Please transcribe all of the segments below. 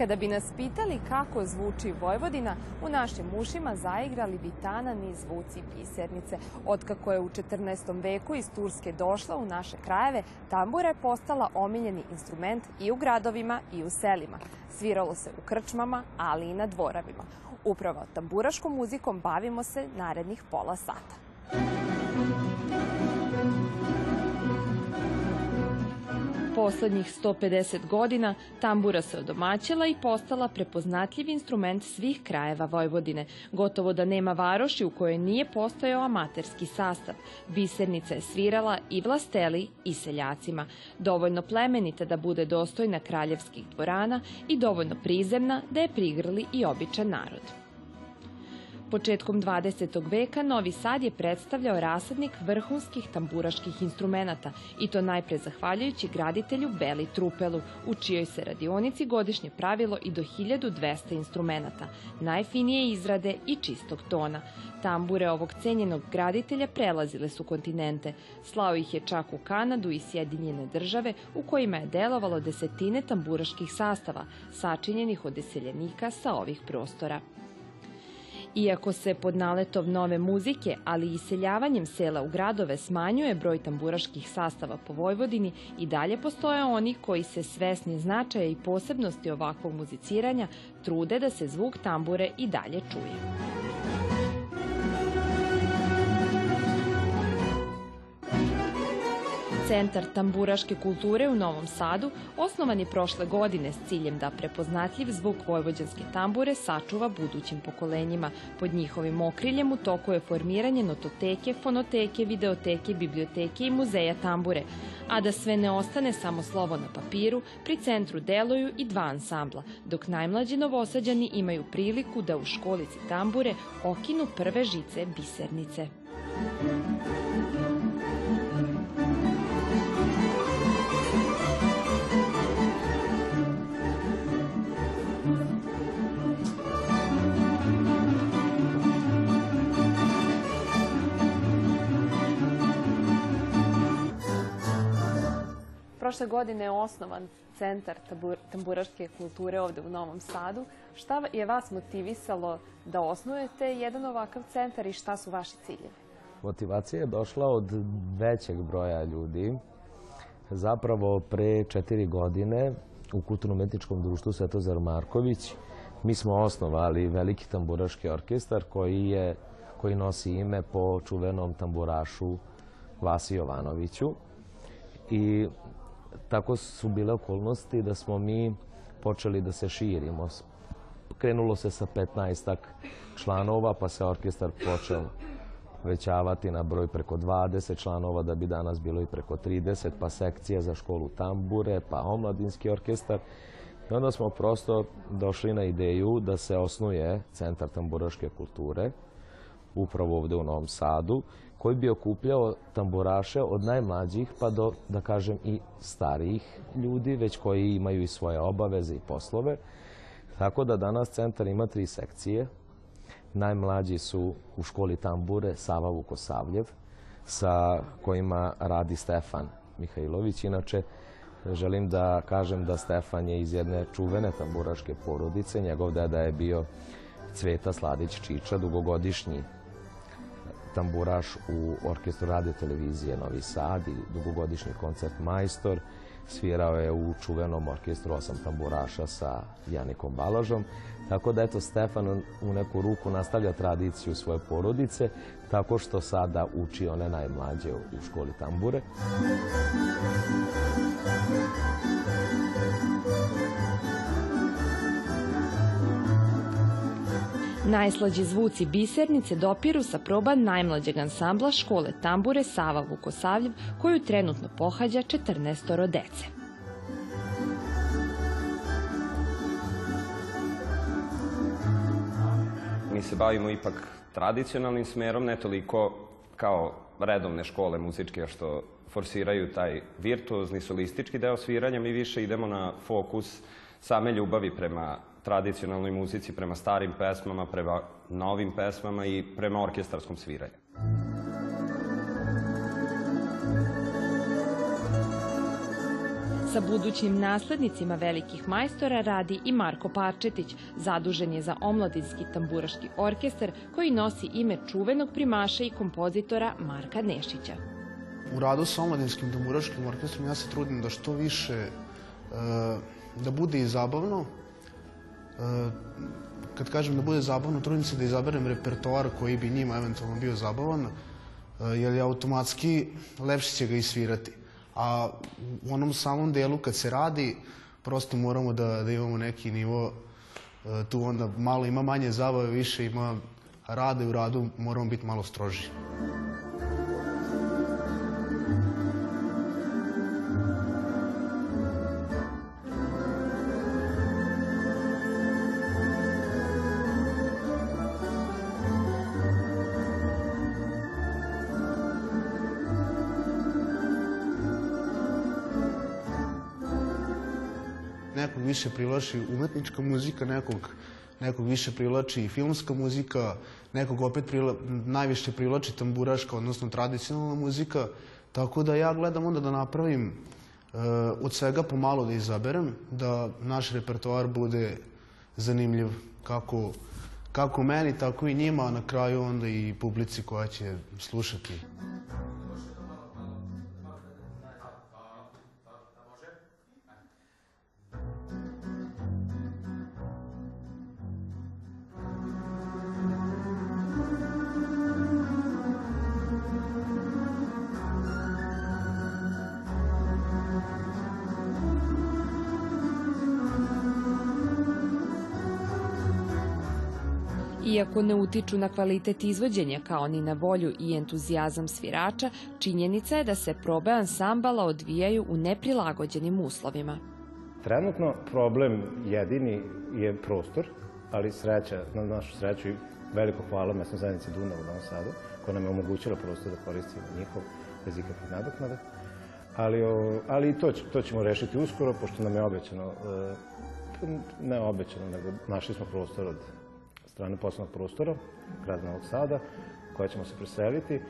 Kada bi nas pitali kako zvuči Vojvodina, u našim ušima zaigrali bi tanani zvuci pisernice. Otkako je u 14. veku iz Turske došla u naše krajeve, tambura je postala omiljeni instrument i u gradovima i u selima. Sviralo se u krčmama, ali i na dvoravima. Upravo tamburaškom muzikom bavimo se narednih pola sata. Poslednjih 150 godina tambura se odomaćila i postala prepoznatljiv instrument svih krajeva Vojvodine. Gotovo da nema varoši u kojoj nije postojao amaterski sastav. Bisernica je svirala i vlasteli i seljacima. Dovoljno plemenita da bude dostojna kraljevskih dvorana i dovoljno prizemna da je prigrli i običan narod. Početkom 20. veka Novi Sad je predstavljao rasadnik vrhunskih tamburaških instrumenata i to najpre zahvaljujući graditelju Beli Trupelu, u čijoj se radionici godišnje pravilo i do 1200 instrumenata, najfinije izrade i čistog tona. Tambure ovog cenjenog graditelja prelazile su kontinente. Slao ih je čak u Kanadu i Sjedinjene države u kojima je delovalo desetine tamburaških sastava, sačinjenih od deseljenika sa ovih prostora. Iako se pod naletov nove muzike, ali i iseljavanjem sela u gradove smanjuje broj tamburaških sastava po Vojvodini, i dalje postoje oni koji se svesni značaja i posebnosti ovakvog muziciranja trude da se zvuk tambure i dalje čuje. Centar tamburaške kulture u Novom Sadu osnovan je prošle godine s ciljem da prepoznatljiv zvuk vojvođanske tambure sačuva budućim pokolenjima. Pod njihovim okriljem u toku je formiranje nototeke, fonoteke, videoteke, biblioteke i muzeja tambure. A da sve ne ostane samo slovo na papiru, pri centru deluju i dva ansambla, dok najmlađi novosađani imaju priliku da u školici tambure okinu prve žice bisernice. Prošle godine je osnovan Centar tamburaške kulture ovde u Novom Sadu. Šta je vas motivisalo da osnujete jedan ovakav centar i šta su vaši ciljevi? Motivacija je došla od većeg broja ljudi. Zapravo pre četiri godine u Kulturno-umetničkom društvu Svetozar Marković mi smo osnovali veliki tamburaški orkestar koji, je, koji nosi ime po čuvenom tamburašu Vasi Jovanoviću. I tako su bile okolnosti da smo mi počeli da se širimo. Krenulo se sa 15 članova, pa se orkestar počeo većavati na broj preko 20 članova, da bi danas bilo i preko 30, pa sekcija za školu tambure, pa omladinski orkestar. I onda smo prosto došli na ideju da se osnuje Centar tamburaške kulture, upravo ovde u Novom Sadu, koji bi okupljao tamburaše od najmlađih pa do, da kažem, i starijih ljudi, već koji imaju i svoje obaveze i poslove. Tako da danas centar ima tri sekcije. Najmlađi su u školi tambure Sava Vukosavljev, sa kojima radi Stefan Mihajlović. Inače, želim da kažem da Stefan je iz jedne čuvene tamburaške porodice. Njegov deda je bio Cveta Sladić Čiča, dugogodišnji tamburaš u orkestru radio televizije Novi Sad i dugogodišnji koncert majstor. Svirao je u čuvenom orkestru osam tamburaša sa Janikom Balažom. Tako da, eto, Stefan u neku ruku nastavlja tradiciju svoje porodice, tako što sada uči one najmlađe u školi tambure. Najslađi zvuci bisernice dopiru sa proba najmlađeg ansambla škole tambure Sava Vukosavljev, koju trenutno pohađa 14 dece. Mi se bavimo ipak tradicionalnim smerom, ne toliko kao redovne škole muzičke što forsiraju taj virtuozni solistički deo sviranja, mi više idemo na fokus same ljubavi prema tradicionalnoj muzici, prema starim pesmama, prema novim pesmama i prema orkestarskom sviranju. Sa budućim naslednicima velikih majstora radi i Marko Parčetić, zadužen je za omladinski tamburaški orkestar koji nosi ime čuvenog primaša i kompozitora Marka Nešića. U radu sa omladinskim tamburaškim orkestrom ja se trudim da što više e, da bude i zabavno. E, kad kažem da bude zabavno, trudim se da izaberem repertoar koji bi njima eventualno bio zabavan, e, jer je automatski lepše će ga i svirati. A u onom samom delu kad se radi, prosto moramo da, da imamo neki nivo, e, tu onda malo ima manje zabave, više ima rada i u radu moramo biti malo stroži. Nekog više privlači umetnička muzika, nekog, nekog više privlači filmska muzika, nekog opet najviše privlači tamburaška, odnosno tradicionalna muzika. Tako da ja gledam onda da napravim uh, od svega pomalo da izaberem, da naš repertoar bude zanimljiv kako, kako meni, tako i njima, a na kraju onda i publici koja će slušati. Iako ne utiču na kvalitet izvođenja kao ni na volju i entuzijazam svirača, činjenica je da se probe ansambala odvijaju u neprilagođenim uslovima. Trenutno problem jedini je prostor, ali sreća, na našu sreću i veliko hvala mesnoj zajednici Dunav u Novom Sadu, koja nam je omogućila prostor da koristimo njihov bez ikakvih nadoknada. Ali, ali to, to ćemo rešiti uskoro, pošto nam je obećano, e, ne obećano, nego našli smo prostor od strane poslovnog prostora, grad Novog Sada, koja ćemo se preseliti.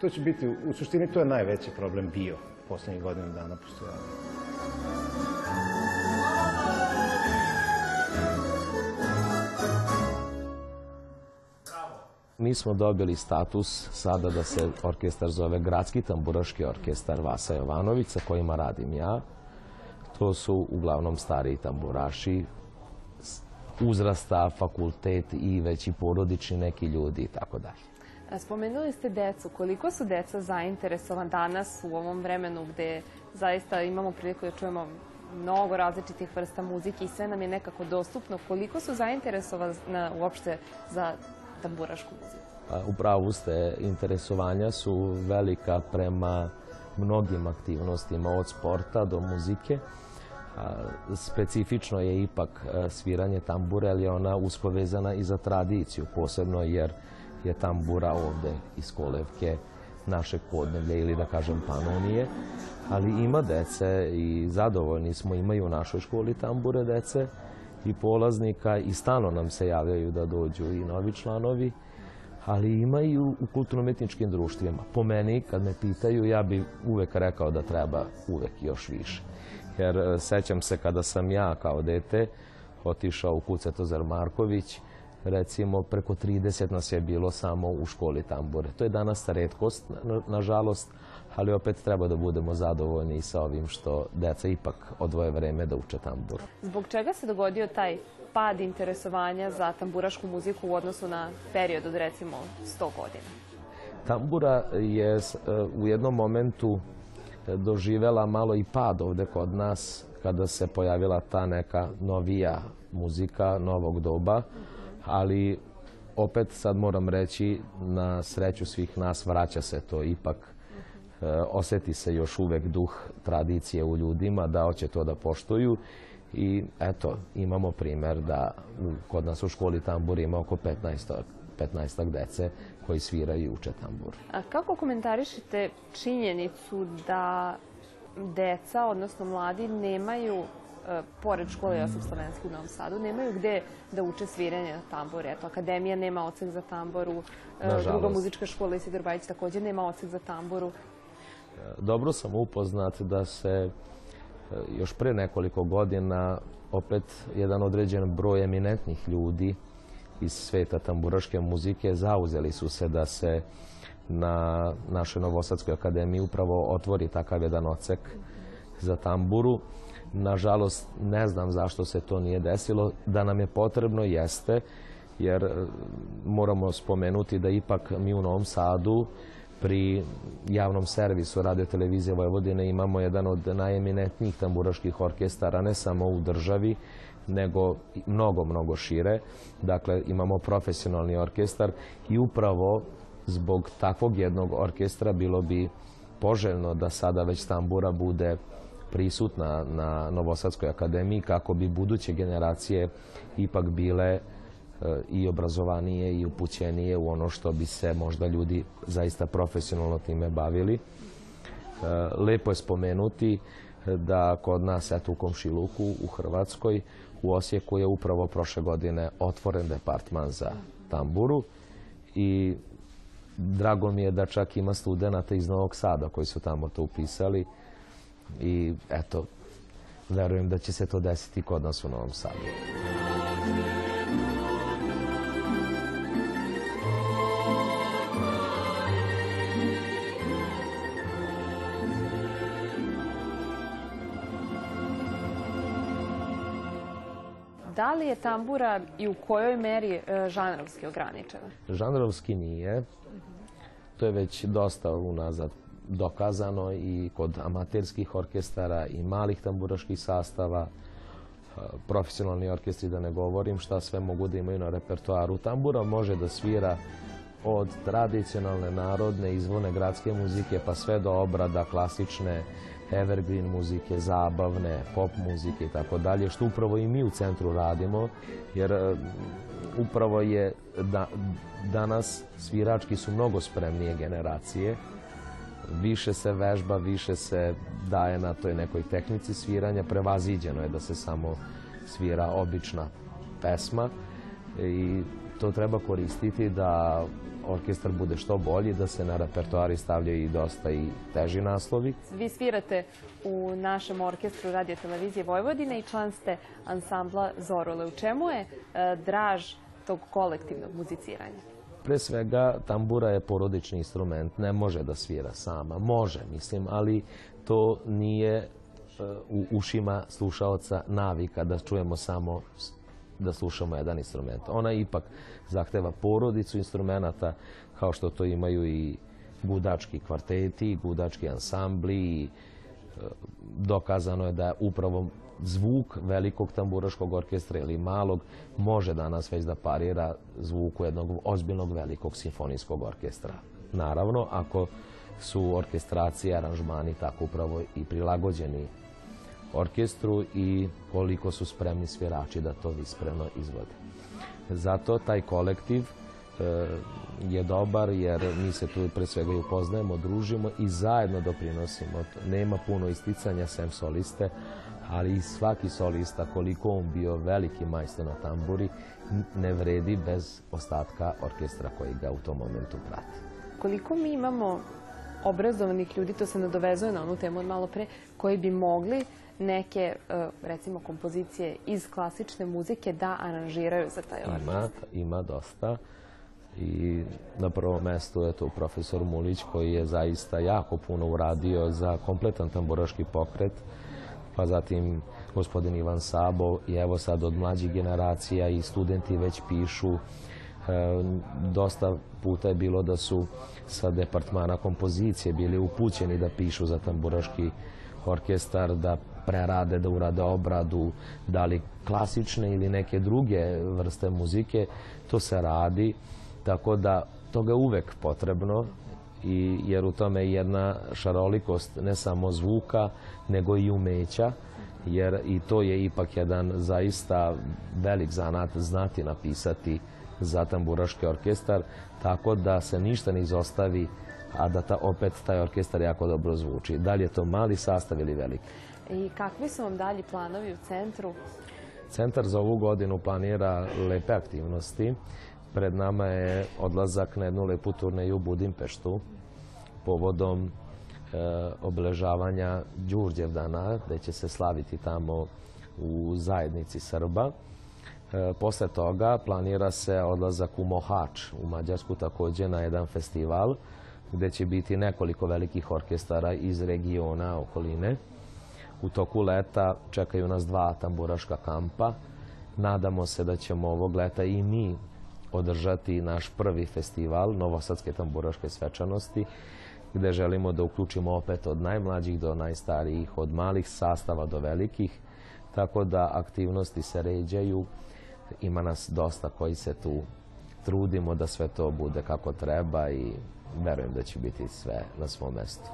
To će biti, u suštini, to je najveći problem bio poslednjih godina dana postojanja. Mi smo dobili status sada da se orkestar zove Gradski tamburaški orkestar Vasa Jovanović, sa kojima radim ja. To su uglavnom stariji tamburaši, uzrasta, fakultet i već i porodični neki ljudi i tako dalje. Spomenuli ste decu. Koliko su deca zainteresovan danas u ovom vremenu gde zaista imamo priliku da čujemo mnogo različitih vrsta muzike i sve nam je nekako dostupno. Koliko su zainteresovana uopšte za tamburašku muziku? U pravu ste, interesovanja su velika prema mnogim aktivnostima, od sporta do muzike. Specifično je ipak sviranje tambure, ali je ona uspovezana i za tradiciju, posebno jer je tambura ovde iz kolevke našeg podneblja ili da kažem panonije, ali ima dece i zadovoljni smo, imaju u našoj školi tambure dece i polaznika i stano nam se javljaju da dođu i novi članovi, ali ima i u, u kulturno-metničkim društvima. Po meni, kad me pitaju, ja bih uvek rekao da treba uvek još više. Jer sećam se kada sam ja kao dete otišao u Kucetozar Marković, recimo preko 30 nas je bilo samo u školi tambure. To je danas redkost, nažalost, ali opet treba da budemo zadovoljni i sa ovim što deca ipak odvoje vreme da uče tambur. Zbog čega se dogodio taj pad interesovanja za tamburašku muziku u odnosu na period od recimo 100 godina? Tambura je u jednom momentu doživela malo i pad ovde kod nas kada se pojavila ta neka novija muzika novog doba, ali opet sad moram reći na sreću svih nas vraća se to ipak oseti se još uvek duh tradicije u ljudima, da hoće to da poštuju i eto, imamo primer da kod nas u školi tambur ima oko 15 15 dece koji sviraju i uče tambur. A kako komentarišete činjenicu da deca, odnosno mladi, nemaju pored škole Josip Slovenski u Novom Sadu, nemaju gde da uče sviranje na tambur. Eto, akademija nema ocek za tamboru, druga muzička škola Isidor Bajić takođe nema ocek za tamburu. Dobro sam upoznat da se još pre nekoliko godina opet jedan određen broj eminentnih ljudi iz sveta tamburaške muzike zauzeli su se da se na našoj Novosadskoj akademiji upravo otvori takav jedan ocek za tamburu. Nažalost, ne znam zašto se to nije desilo. Da nam je potrebno jeste, jer moramo spomenuti da ipak mi u Novom Sadu pri javnom servisu Radio Televizije Vojvodine imamo jedan od najeminentnijih tamburaških orkestara, ne samo u državi, nego mnogo, mnogo šire. Dakle, imamo profesionalni orkestar i upravo zbog takvog jednog orkestra bilo bi poželjno da sada već tambura bude prisutna na Novosadskoj akademiji kako bi buduće generacije ipak bile i obrazovanije i upućenije u ono što bi se možda ljudi zaista profesionalno time bavili. Lepo je spomenuti da kod nas, eto u Komšiluku, u Hrvatskoj, u Osijeku je upravo prošle godine otvoren departman za tamburu i drago mi je da čak ima studenta iz Novog Sada koji su tamo to upisali i eto, verujem da će se to desiti kod nas u Novom Sadu. Da li je tambura i u kojoj meri žanrovski ograničena? Žanrovski nije. To je već dosta unazad dokazano i kod amaterskih orkestara i malih tamburaških sastava, profesionalni orkestri da ne govorim šta sve mogu da imaju na repertoaru. Tambura može da svira od tradicionalne, narodne, izvorne gradske muzike pa sve do obrada klasične evergreen muzike, zabavne, pop muzike i tako dalje, što upravo i mi u centru radimo, jer upravo je da, danas svirački su mnogo spremnije generacije, više se vežba, više se daje na toj nekoj tehnici sviranja, prevaziđeno je da se samo svira obična pesma i to treba koristiti da orkestar bude što bolji, da se na repertoari stavljaju i dosta i teži naslovi. Vi svirate u našem orkestru Radio Televizije Vojvodine i član ste ansambla Zorole. U čemu je draž tog kolektivnog muziciranja? Pre svega, tambura je porodični instrument, ne može da svira sama. Može, mislim, ali to nije u ušima slušaoca navika da čujemo samo da slušamo jedan instrument. Ona ipak zahteva porodicu instrumenta kao što to imaju i gudački kvarteti, gudački ansambli i dokazano je da upravo zvuk velikog tamburaškog orkestra ili malog može danas već da parira zvuku jednog ozbiljnog velikog simfonijskog orkestra. Naravno, ako su orkestracije, aranžmani tako upravo i prilagođeni orkestru i koliko su spremni svirači da to vispremno izvode. Zato taj kolektiv je dobar jer mi se tu pre svega i upoznajemo, družimo i zajedno doprinosimo. Nema puno isticanja sem soliste, ali i svaki solista, koliko on bio veliki majstor na tamburi, ne vredi bez ostatka orkestra koji ga u tom momentu prati. Koliko mi imamo obrazovanih ljudi, to se nadovezuje na onu temu od malo pre, koji bi mogli neke, recimo, kompozicije iz klasične muzike da aranžiraju za taj orkestar? Ima, ima dosta. I na prvom mestu je to profesor Mulić koji je zaista jako puno uradio za kompletan tamburaški pokret. Pa zatim gospodin Ivan Sabo i evo sad od mlađih generacija i studenti već pišu. Dosta puta je bilo da su sa departmana kompozicije bili upućeni da pišu za tamburaški orkestar, da prerade, da urade obradu, da li klasične ili neke druge vrste muzike. To se radi, tako da toga je uvek potrebno, i, jer u tome je jedna šarolikost ne samo zvuka, nego i umeća, jer i to je ipak jedan zaista velik zanat znati napisati za tamburaški orkestar, tako da se ništa ne izostavi, a da ta, opet taj orkestar jako dobro zvuči. Da li je to mali sastav ili veliki? I kakvi su vam dalji planovi u centru? Centar za ovu godinu planira lepe aktivnosti. Pred nama je odlazak na jednu lepu turneju u Budimpeštu povodom obeležavanja Đurđevdana, gde će se slaviti tamo u zajednici Srba. E, posle toga planira se odlazak u Mohač, u Mađarsku takođe na jedan festival gde će biti nekoliko velikih orkestara iz regiona okoline. U toku leta čekaju nas dva tamburaška kampa. Nadamo se da ćemo ovog leta i mi održati naš prvi festival Novosadske tamburaške svečanosti, gde želimo da uključimo opet od najmlađih do najstarijih, od malih sastava do velikih, tako da aktivnosti se ređaju. Ima nas dosta koji se tu trudimo da sve to bude kako treba i verujem da će biti sve na svom mestu.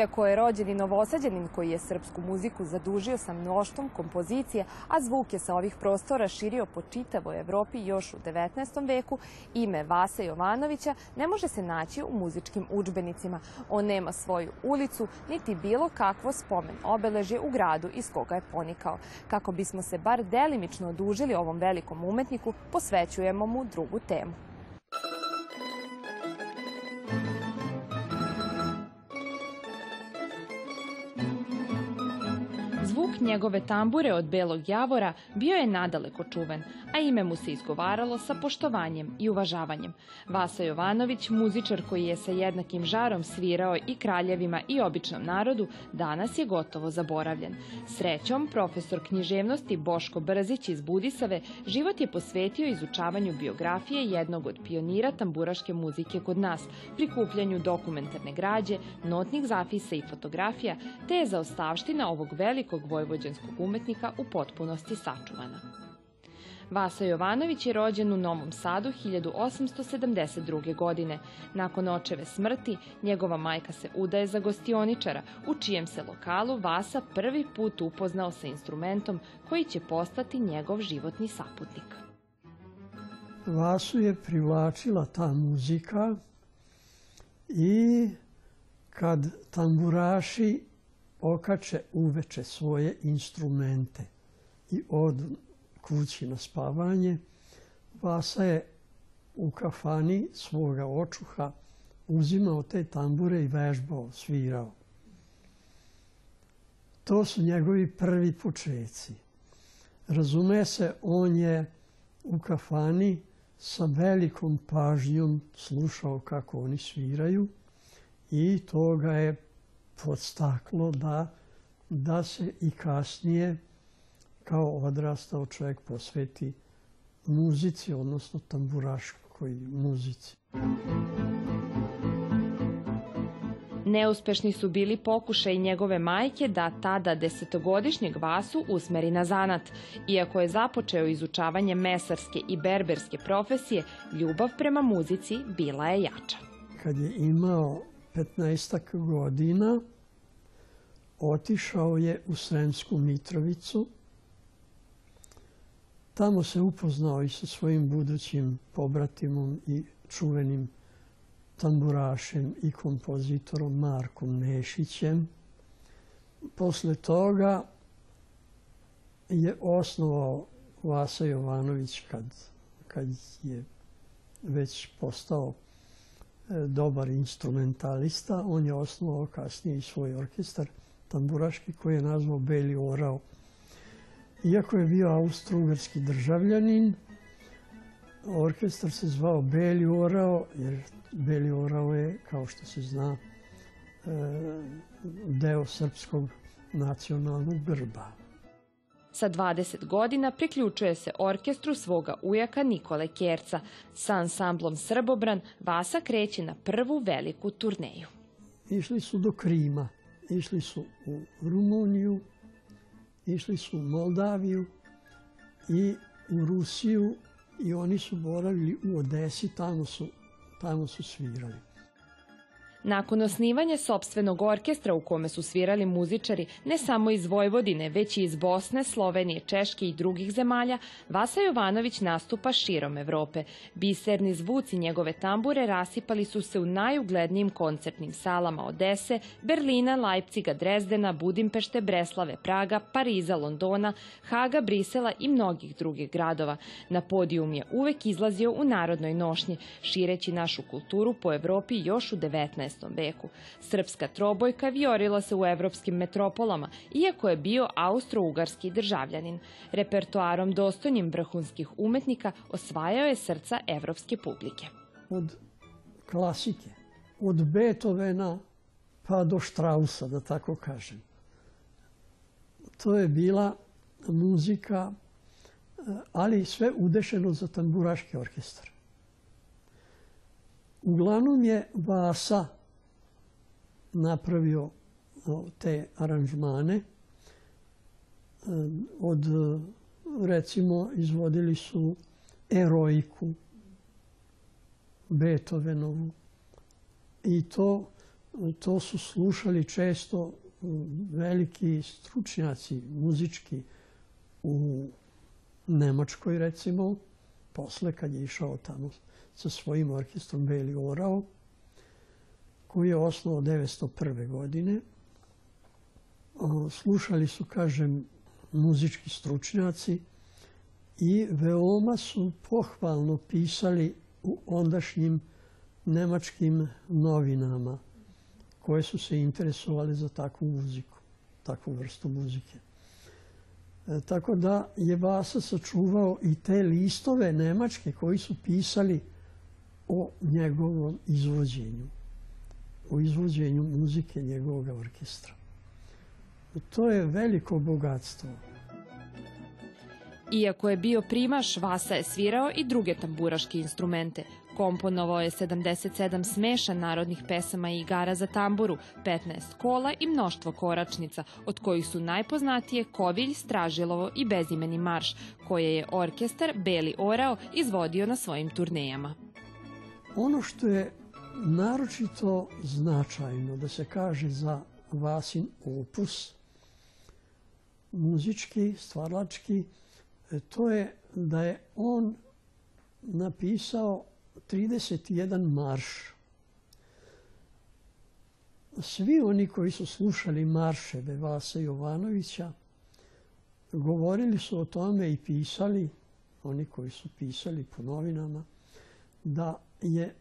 Iako je rođeni novosađanin koji je srpsku muziku zadužio sa mnoštvom kompozicije, a zvuk je sa ovih prostora širio po čitavoj Evropi još u 19. veku, ime Vasa Jovanovića ne može se naći u muzičkim učbenicima. On nema svoju ulicu, niti bilo kakvo spomen obeležje u gradu iz koga je ponikao. Kako bismo se bar delimično odužili ovom velikom umetniku, posvećujemo mu drugu temu. Njegove tambure od Belog Javora bio je nadaleko čuven, a ime mu se izgovaralo sa poštovanjem i uvažavanjem. Vasa Jovanović, muzičar koji je sa jednakim žarom svirao i kraljevima i običnom narodu, danas je gotovo zaboravljen. Srećom, profesor književnosti Boško Brzić iz Budisave život je posvetio izučavanju biografije jednog od pionira tamburaške muzike kod nas, prikupljanju dokumentarne građe, notnih zapisa i fotografija, te je zaostavština ovog velikog vojvođanskog umetnika u potpunosti sačuvana. Vasa Jovanović je rođen u Novom Sadu 1872. godine. Nakon očeve smrti, njegova majka se udaje za gostioničara, u čijem se lokalu Vasa prvi put upoznao sa instrumentom koji će postati njegov životni saputnik. Vasu je privlačila ta muzika i kad tamburaši okače uveče svoje instrumente i odu kući na spavanje, Vasa je u kafani svoga očuha uzimao te tambure i vežbao, svirao. To su njegovi prvi počeci. Razume se, on je u kafani sa velikom pažnjom slušao kako oni sviraju i to ga je podstaklo da, da se i kasnije kao odrastao čovjek posveti muzici, odnosno tamburaškoj muzici. Neuspešni su bili pokušaj njegove majke da tada desetogodišnjeg Vasu usmeri na zanat. Iako je započeo izučavanje mesarske i berberske profesije, ljubav prema muzici bila je jača. Kad je imao 15 godina, otišao je u Sremsku Mitrovicu, Tamo se upoznao i sa svojim budućim pobratimom i čuvenim tamburašem i kompozitorom Markom Nešićem. Posle toga je osnovao Vasa Jovanović kad, kad je već postao dobar instrumentalista. On je osnovao kasnije i svoj orkestar tamburaški koji je nazvao Beli Orao iako je bio austro-ugarski državljanin, orkestar se zvao Beli Orao, jer Beli Orao je, kao što se zna, e, deo srpskog nacionalnog grba. Sa 20 godina priključuje se orkestru svoga ujaka Nikole Kjerca. Sa ansamblom Srbobran Vasa kreće na prvu veliku turneju. Išli su do Krima, išli su u Rumuniju, išli su u Moldaviju i u Rusiju i oni su boravili u Odesi, tamo su, tamo su svirali. Nakon osnivanja sobstvenog orkestra u kome su svirali muzičari ne samo iz Vojvodine, već i iz Bosne, Slovenije, Češke i drugih zemalja, Vasa Jovanović nastupa širom Evrope. Biserni zvuci njegove tambure rasipali su se u najuglednijim koncertnim salama Odese, Berlina, Leipciga, Drezdena, Budimpešte, Breslave, Praga, Pariza, Londona, Haga, Brisela i mnogih drugih gradova. Na podijum je uvek izlazio u narodnoj nošnji, šireći našu kulturu po Evropi još u 19. veku. Srpska trobojka vjorila se u evropskim metropolama, iako je bio austro-ugarski državljanin. Repertoarom dostojnim vrhunskih umetnika osvajao je srca evropske publike. Od klasike, od Beethovena pa do Strausa, da tako kažem. To je bila muzika, ali sve udešeno za tamburaški orkestar. Uglavnom je Vasa napravio te aranžmane. Od, recimo, izvodili su Eroiku, Beethovenovu. I to, to su slušali često veliki stručnjaci muzički u Nemačkoj, recimo, posle kad je išao tamo sa svojim orkestrom Beli Orao koji je osnovao 1901. godine. Slušali su, kažem, muzički stručnjaci i veoma su pohvalno pisali u ondašnjim nemačkim novinama koje su se interesovali za takvu muziku, takvu vrstu muzike. E, tako da je Vasa sačuvao i te listove nemačke koji su pisali o njegovom izvođenju o izvođenju muzike njegovog orkestra. To je veliko bogatstvo. Iako je bio primaš, Vasa je svirao i druge tamburaške instrumente. Komponovao je 77 smeša narodnih pesama i igara za tamburu, 15 kola i mnoštvo koračnica, od kojih su najpoznatije Kovilj, Stražilovo i Bezimeni marš, koje je orkestar Beli Orao izvodio na svojim turnejama. Ono što je naročito značajno da se kaže za Vasin opus, muzički, stvarlački, e, to je da je on napisao 31 marš. Svi oni koji su slušali marševe Vasa Jovanovića govorili su o tome i pisali, oni koji su pisali po novinama, da je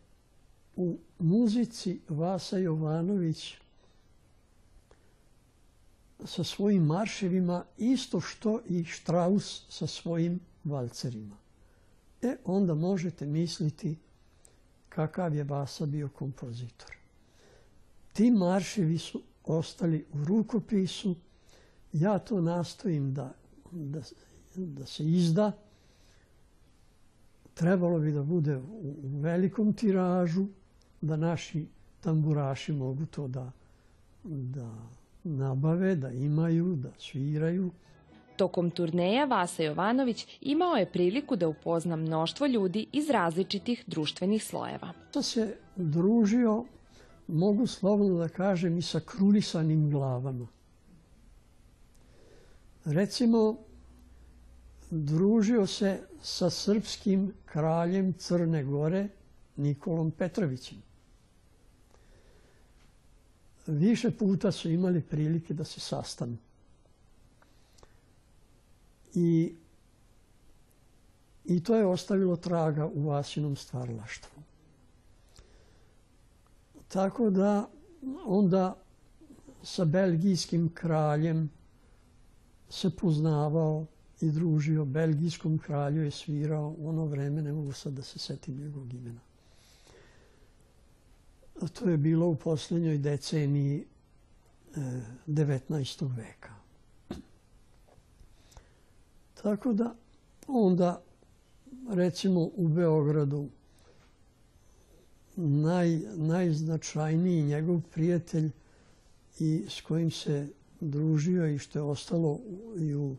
u muzici Vasa Jovanović sa svojim marševima isto što i Štraus sa svojim valcerima. E, onda možete misliti kakav je Vasa bio kompozitor. Ti marševi su ostali u rukopisu. Ja to nastojim da, da, da se izda. Trebalo bi da bude u, u velikom tiražu, da naši tamburaši mogu to da, da nabave, da imaju, da sviraju. Tokom turneja Vasa Jovanović imao je priliku da upozna mnoštvo ljudi iz različitih društvenih slojeva. To se družio, mogu slobodno da kažem, i sa krulisanim glavama. Recimo, družio se sa srpskim kraljem Crne Gore Nikolom Petrovićem više puta su imali prilike da se sastanu. I, I to je ostavilo traga u Vasinom stvarlaštvu. Tako da onda sa belgijskim kraljem se poznavao i družio. Belgijskom kralju je svirao u ono vreme, ne mogu sad da se setim njegovog imena to je bilo u posljednjoj deceniji 19. E, veka. Tako da onda recimo u Beogradu naj, najznačajniji njegov prijatelj i s kojim se družio i što je ostalo i u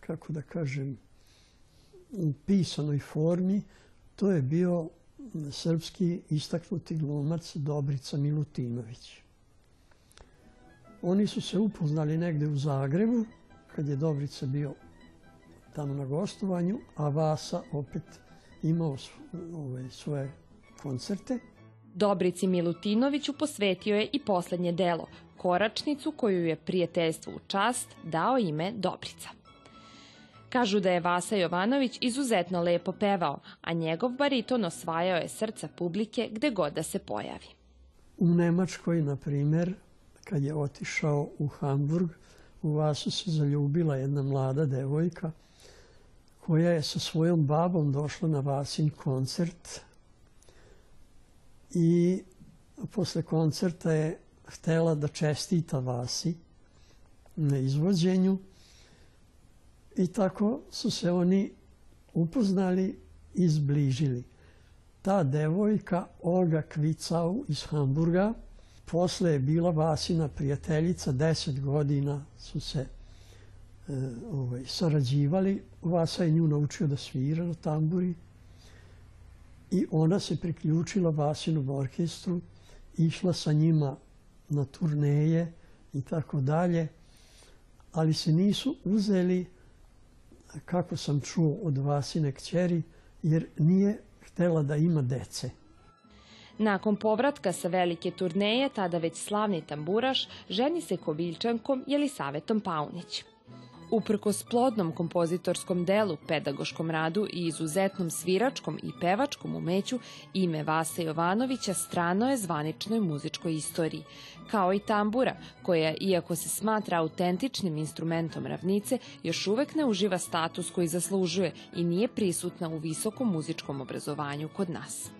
kako da kažem, u pisanoj formi, to je bio srpski istaknuti glumac Dobrica Milutinović. Oni su se upoznali negde u Zagrebu, kad je Dobrica bio tamo na gostovanju, a Vasa opet imao ove, svoje koncerte. Dobrici Milutinoviću posvetio je i poslednje delo, koračnicu koju je prijateljstvu u čast dao ime Dobrica. Kažu da je Vasa Jovanović izuzetno lepo pevao, a njegov bariton osvajao je srca publike gde god da se pojavi. U Nemačkoj, na primer, kad je otišao u Hamburg, u Vasu se zaljubila jedna mlada devojka koja je sa svojom babom došla na Vasin koncert i posle koncerta je htela da čestita Vasi na izvođenju i tako su se oni upoznali i zbližili. Ta devojka, Olga Kvicau iz Hamburga, posle je bila Vasina prijateljica, deset godina su se e, ovaj, sarađivali. Vasa je nju naučio da svira na tamburi i ona se priključila Vasinom orkestru, išla sa njima na turneje i tako dalje, ali se nisu uzeli, kako sam čuo od Vasine kćeri, jer nije htela da ima dece. Nakon povratka sa velike turneje, tada već slavni tamburaš, ženi se koviljčankom Jelisavetom Paunić. Uprkos plodnom kompozitorskom delu, pedagoškom radu i izuzetnom sviračkom i pevačkom umeću, ime Vasa Jovanovića strano je zvaničnoj muzičkoj istoriji, kao i tambura, koja, iako se smatra autentičnim instrumentom ravnice, još uvek ne uživa status koji zaslužuje i nije prisutna u visokom muzičkom obrazovanju kod nas.